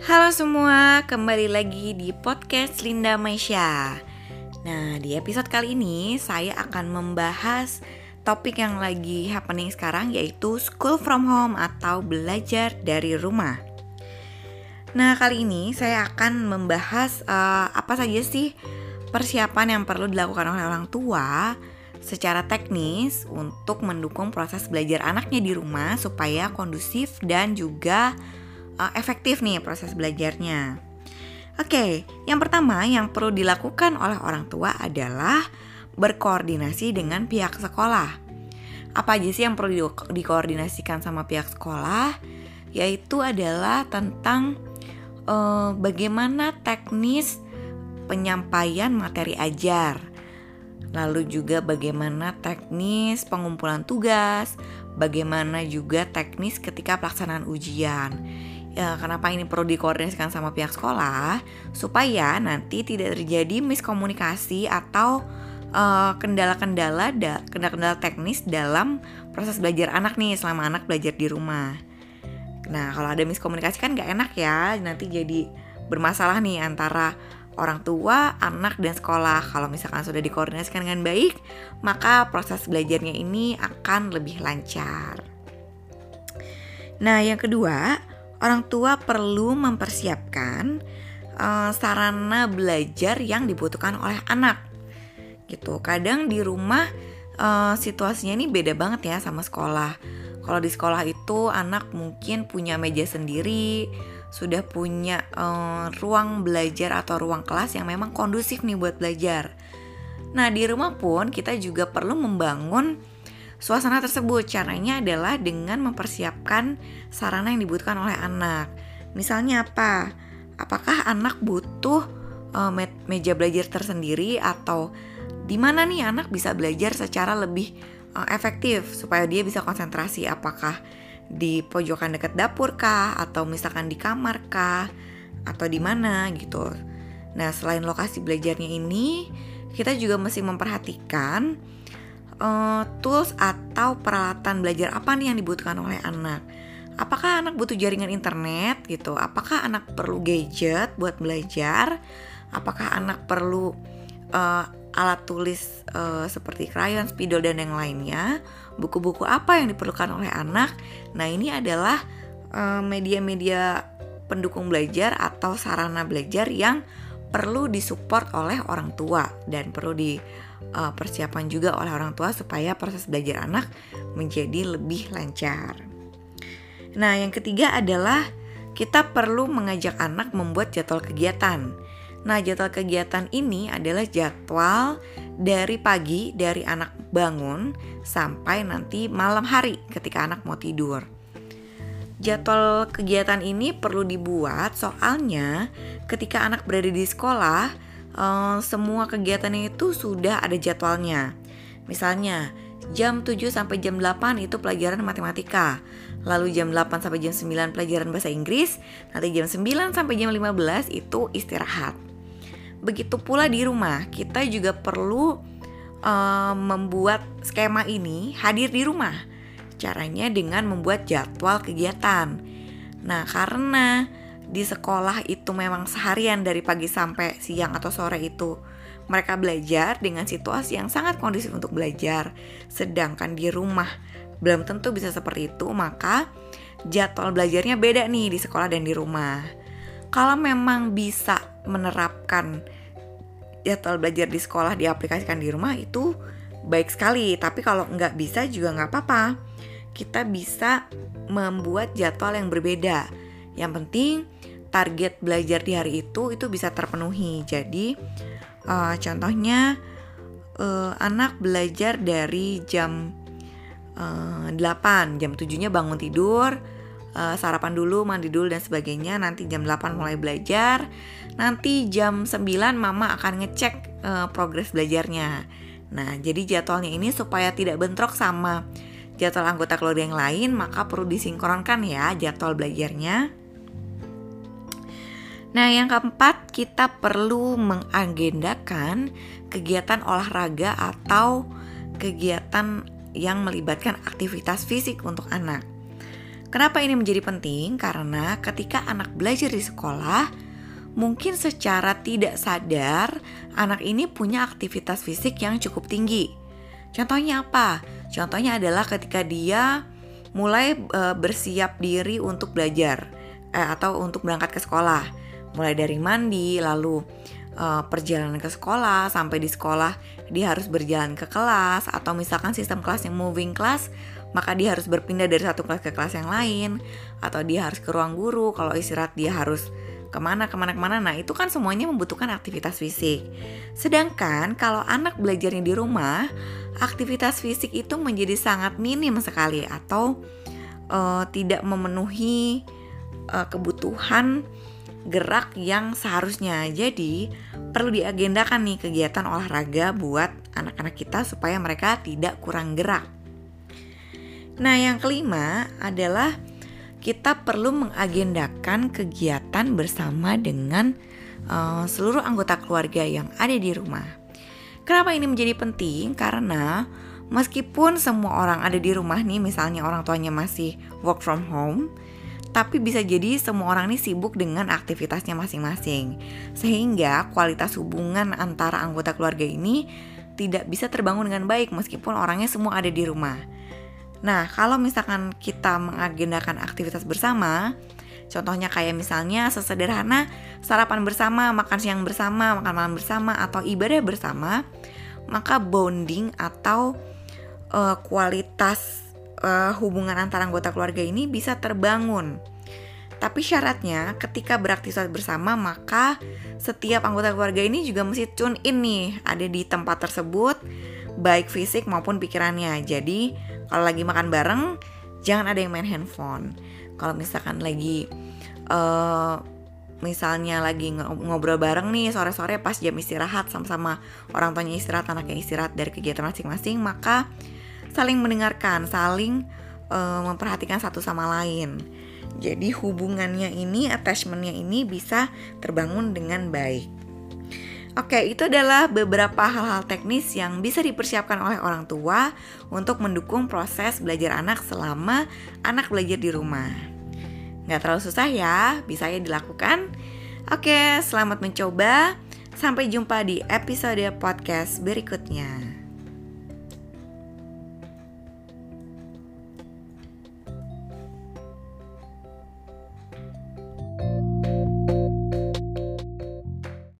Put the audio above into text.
Halo semua, kembali lagi di podcast Linda Maisha. Nah, di episode kali ini saya akan membahas topik yang lagi happening sekarang yaitu school from home atau belajar dari rumah. Nah, kali ini saya akan membahas uh, apa saja sih persiapan yang perlu dilakukan oleh orang tua secara teknis untuk mendukung proses belajar anaknya di rumah supaya kondusif dan juga uh, efektif nih proses belajarnya. Oke, yang pertama yang perlu dilakukan oleh orang tua adalah berkoordinasi dengan pihak sekolah. Apa aja sih yang perlu di dikoordinasikan sama pihak sekolah? Yaitu adalah tentang uh, bagaimana teknis penyampaian materi ajar lalu juga bagaimana teknis pengumpulan tugas, bagaimana juga teknis ketika pelaksanaan ujian. Ya, kenapa ini perlu dikoordinasikan sama pihak sekolah supaya nanti tidak terjadi miskomunikasi atau kendala kendala-kendala kendala-kendala teknis dalam proses belajar anak nih selama anak belajar di rumah. Nah, kalau ada miskomunikasi kan gak enak ya, nanti jadi bermasalah nih antara orang tua, anak, dan sekolah. Kalau misalkan sudah dikoordinasikan dengan baik, maka proses belajarnya ini akan lebih lancar. Nah, yang kedua, orang tua perlu mempersiapkan uh, sarana belajar yang dibutuhkan oleh anak. Gitu. Kadang di rumah uh, situasinya ini beda banget ya sama sekolah. Kalau di sekolah itu anak mungkin punya meja sendiri, sudah punya uh, ruang belajar atau ruang kelas yang memang kondusif nih buat belajar. Nah, di rumah pun kita juga perlu membangun suasana tersebut. Caranya adalah dengan mempersiapkan sarana yang dibutuhkan oleh anak. Misalnya apa? Apakah anak butuh uh, me meja belajar tersendiri atau di mana nih anak bisa belajar secara lebih uh, efektif supaya dia bisa konsentrasi? Apakah di pojokan dekat dapur kah atau misalkan di kamar kah atau di mana gitu. Nah, selain lokasi belajarnya ini, kita juga mesti memperhatikan uh, tools atau peralatan belajar apa nih yang dibutuhkan oleh anak. Apakah anak butuh jaringan internet gitu? Apakah anak perlu gadget buat belajar? Apakah anak perlu uh, alat tulis uh, seperti krayon, spidol dan yang lainnya, buku-buku apa yang diperlukan oleh anak. Nah, ini adalah media media-media pendukung belajar atau sarana belajar yang perlu disupport oleh orang tua dan perlu dipersiapkan uh, juga oleh orang tua supaya proses belajar anak menjadi lebih lancar. Nah, yang ketiga adalah kita perlu mengajak anak membuat jadwal kegiatan. Nah, jadwal kegiatan ini adalah jadwal dari pagi dari anak bangun sampai nanti malam hari ketika anak mau tidur. Jadwal kegiatan ini perlu dibuat soalnya ketika anak berada di sekolah, eh, semua kegiatan itu sudah ada jadwalnya. Misalnya, jam 7 sampai jam 8 itu pelajaran matematika. Lalu jam 8 sampai jam 9 pelajaran bahasa Inggris, nanti jam 9 sampai jam 15 itu istirahat. Begitu pula di rumah, kita juga perlu uh, membuat skema ini hadir di rumah. Caranya dengan membuat jadwal kegiatan. Nah, karena di sekolah itu memang seharian dari pagi sampai siang atau sore itu mereka belajar dengan situasi yang sangat kondusif untuk belajar, sedangkan di rumah belum tentu bisa seperti itu, maka jadwal belajarnya beda nih di sekolah dan di rumah. Kalau memang bisa menerapkan jadwal belajar di sekolah diaplikasikan di rumah itu baik sekali. Tapi kalau nggak bisa juga nggak apa-apa. Kita bisa membuat jadwal yang berbeda. Yang penting target belajar di hari itu itu bisa terpenuhi. Jadi uh, contohnya uh, anak belajar dari jam uh, 8, jam 7-nya bangun tidur, uh, sarapan dulu, mandi dulu dan sebagainya. Nanti jam 8 mulai belajar. Nanti jam 9 mama akan ngecek uh, progres belajarnya. Nah, jadi jadwalnya ini supaya tidak bentrok sama jadwal anggota keluarga yang lain, maka perlu disinkronkan ya jadwal belajarnya. Nah, yang keempat, kita perlu mengagendakan kegiatan olahraga atau kegiatan yang melibatkan aktivitas fisik untuk anak. Kenapa ini menjadi penting? Karena ketika anak belajar di sekolah, mungkin secara tidak sadar anak ini punya aktivitas fisik yang cukup tinggi. Contohnya apa? Contohnya adalah ketika dia mulai e, bersiap diri untuk belajar e, atau untuk berangkat ke sekolah. Mulai dari mandi, lalu e, perjalanan ke sekolah, sampai di sekolah dia harus berjalan ke kelas atau misalkan sistem kelasnya moving class, maka dia harus berpindah dari satu kelas ke kelas yang lain atau dia harus ke ruang guru kalau istirahat dia harus ke mana ke mana ke mana. Nah itu kan semuanya membutuhkan aktivitas fisik. Sedangkan kalau anak belajarnya di rumah aktivitas fisik itu menjadi sangat minim sekali atau uh, tidak memenuhi uh, kebutuhan gerak yang seharusnya jadi perlu diagendakan nih kegiatan olahraga buat anak-anak kita supaya mereka tidak kurang gerak Nah, yang kelima adalah kita perlu mengagendakan kegiatan bersama dengan uh, seluruh anggota keluarga yang ada di rumah. Kenapa ini menjadi penting? Karena meskipun semua orang ada di rumah nih, misalnya orang tuanya masih work from home, tapi bisa jadi semua orang ini sibuk dengan aktivitasnya masing-masing. Sehingga kualitas hubungan antara anggota keluarga ini tidak bisa terbangun dengan baik meskipun orangnya semua ada di rumah. Nah, kalau misalkan kita mengagendakan aktivitas bersama, contohnya kayak misalnya sesederhana sarapan bersama, makan siang bersama, makan malam bersama, atau ibadah bersama, maka bonding atau uh, kualitas uh, hubungan antara anggota keluarga ini bisa terbangun. Tapi syaratnya ketika beraktivitas bersama maka setiap anggota keluarga ini juga mesti tune in nih ada di tempat tersebut baik fisik maupun pikirannya. Jadi kalau lagi makan bareng jangan ada yang main handphone kalau misalkan lagi uh, misalnya lagi ngobrol bareng nih sore-sore pas jam istirahat sama-sama orang tuanya istirahat anaknya istirahat dari kegiatan masing-masing maka saling mendengarkan saling uh, memperhatikan satu sama lain jadi hubungannya ini attachmentnya ini bisa terbangun dengan baik Oke, itu adalah beberapa hal-hal teknis yang bisa dipersiapkan oleh orang tua untuk mendukung proses belajar anak selama anak belajar di rumah. Nggak terlalu susah ya, bisa ya dilakukan. Oke, selamat mencoba. Sampai jumpa di episode podcast berikutnya.